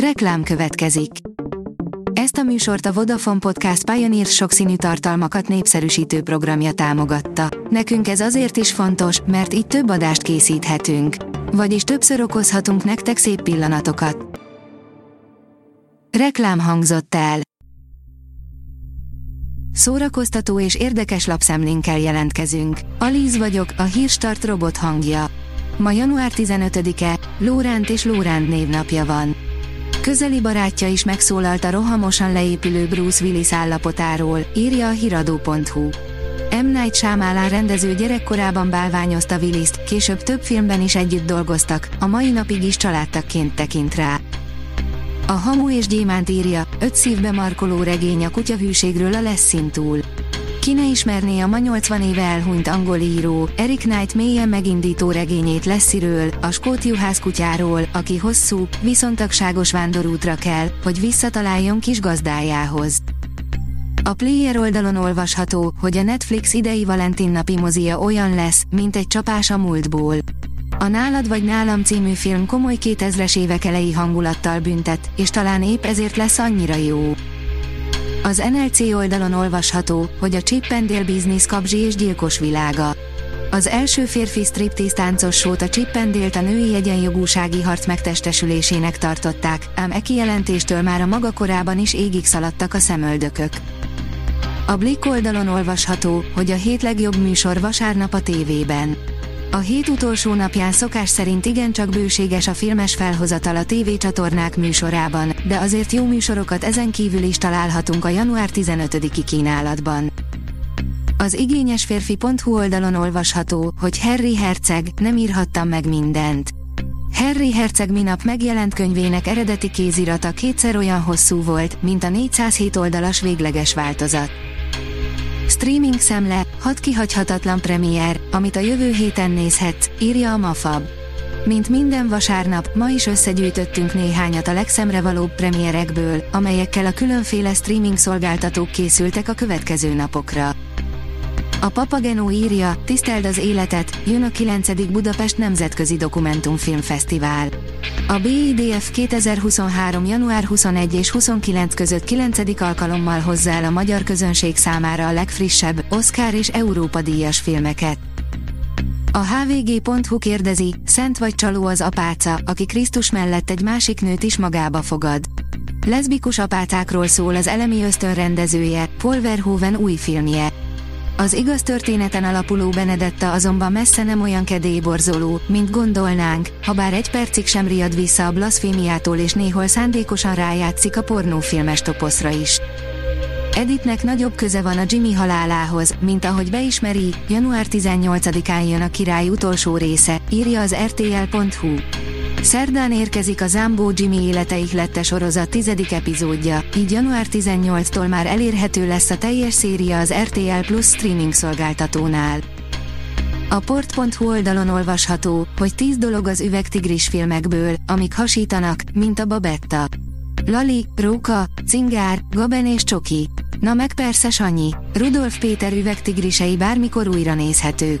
Reklám következik. Ezt a műsort a Vodafone Podcast Pioneer sokszínű tartalmakat népszerűsítő programja támogatta. Nekünk ez azért is fontos, mert így több adást készíthetünk. Vagyis többször okozhatunk nektek szép pillanatokat. Reklám hangzott el. Szórakoztató és érdekes lapszemlénkkel jelentkezünk. Alíz vagyok, a hírstart robot hangja. Ma január 15-e, Lóránt és Lóránt névnapja van. Közeli barátja is megszólalt a rohamosan leépülő Bruce Willis állapotáról, írja a hiradó.hu. M. Night Shyamalan rendező gyerekkorában bálványozta willis később több filmben is együtt dolgoztak, a mai napig is családtakként tekint rá. A Hamu és Gyémánt írja, öt szívbe markoló regény a kutyahűségről a Leszin túl. Ki ne ismerné a ma 80 éve elhunyt angol író, Eric Knight mélyen megindító regényét Lessziről, a skót juhász kutyáról, aki hosszú, viszontagságos vándorútra kell, hogy visszataláljon kis gazdájához. A Player oldalon olvasható, hogy a Netflix idei Valentin napi mozia olyan lesz, mint egy csapás a múltból. A Nálad vagy Nálam című film komoly 2000-es évek elejé hangulattal büntet, és talán épp ezért lesz annyira jó. Az NLC oldalon olvasható, hogy a Chip and Dale Business kapzsi és gyilkos világa. Az első férfi striptease táncos sót a Chip and a női egyenjogúsági harc megtestesülésének tartották, ám e kijelentéstől már a maga korában is égig szaladtak a szemöldökök. A Blick oldalon olvasható, hogy a hét legjobb műsor vasárnap a tévében. A hét utolsó napján szokás szerint igencsak bőséges a filmes felhozatal a tévécsatornák műsorában, de azért jó műsorokat ezen kívül is találhatunk a január 15-i kínálatban. Az igényesférfi.hu oldalon olvasható, hogy Harry Herceg, nem írhattam meg mindent. Harry Herceg minap megjelent könyvének eredeti kézirata kétszer olyan hosszú volt, mint a 407 oldalas végleges változat. Streaming szemle, hat kihagyhatatlan premier, amit a jövő héten nézhetsz, írja a Mafab. Mint minden vasárnap, ma is összegyűjtöttünk néhányat a legszemrevalóbb premierekből, amelyekkel a különféle streaming szolgáltatók készültek a következő napokra. A Papagenó írja, tiszteld az életet, jön a 9. Budapest Nemzetközi Dokumentumfilmfesztivál. A BIDF 2023. január 21 és 29 között 9. alkalommal hozza el a magyar közönség számára a legfrissebb, Oscar és Európa díjas filmeket. A hvg.hu kérdezi, szent vagy csaló az apáca, aki Krisztus mellett egy másik nőt is magába fogad. Leszbikus apácákról szól az elemi ösztön rendezője, Paul Verhoeven új filmje. Az igaz történeten alapuló Benedetta azonban messze nem olyan kedélyborzoló, mint gondolnánk, ha bár egy percig sem riad vissza a blaszfémiától és néhol szándékosan rájátszik a pornófilmes toposzra is. Editnek nagyobb köze van a Jimmy halálához, mint ahogy beismeri, január 18-án jön a király utolsó része, írja az rtl.hu. Szerdán érkezik a Zambó Jimmy élete ihlette sorozat tizedik epizódja, így január 18-tól már elérhető lesz a teljes széria az RTL Plus streaming szolgáltatónál. A port.hu oldalon olvasható, hogy 10 dolog az üvegtigris filmekből, amik hasítanak, mint a babetta. Lali, Róka, Cingár, Gaben és Csoki. Na meg persze Sanyi, Rudolf Péter üvegtigrisei bármikor újra nézhetők.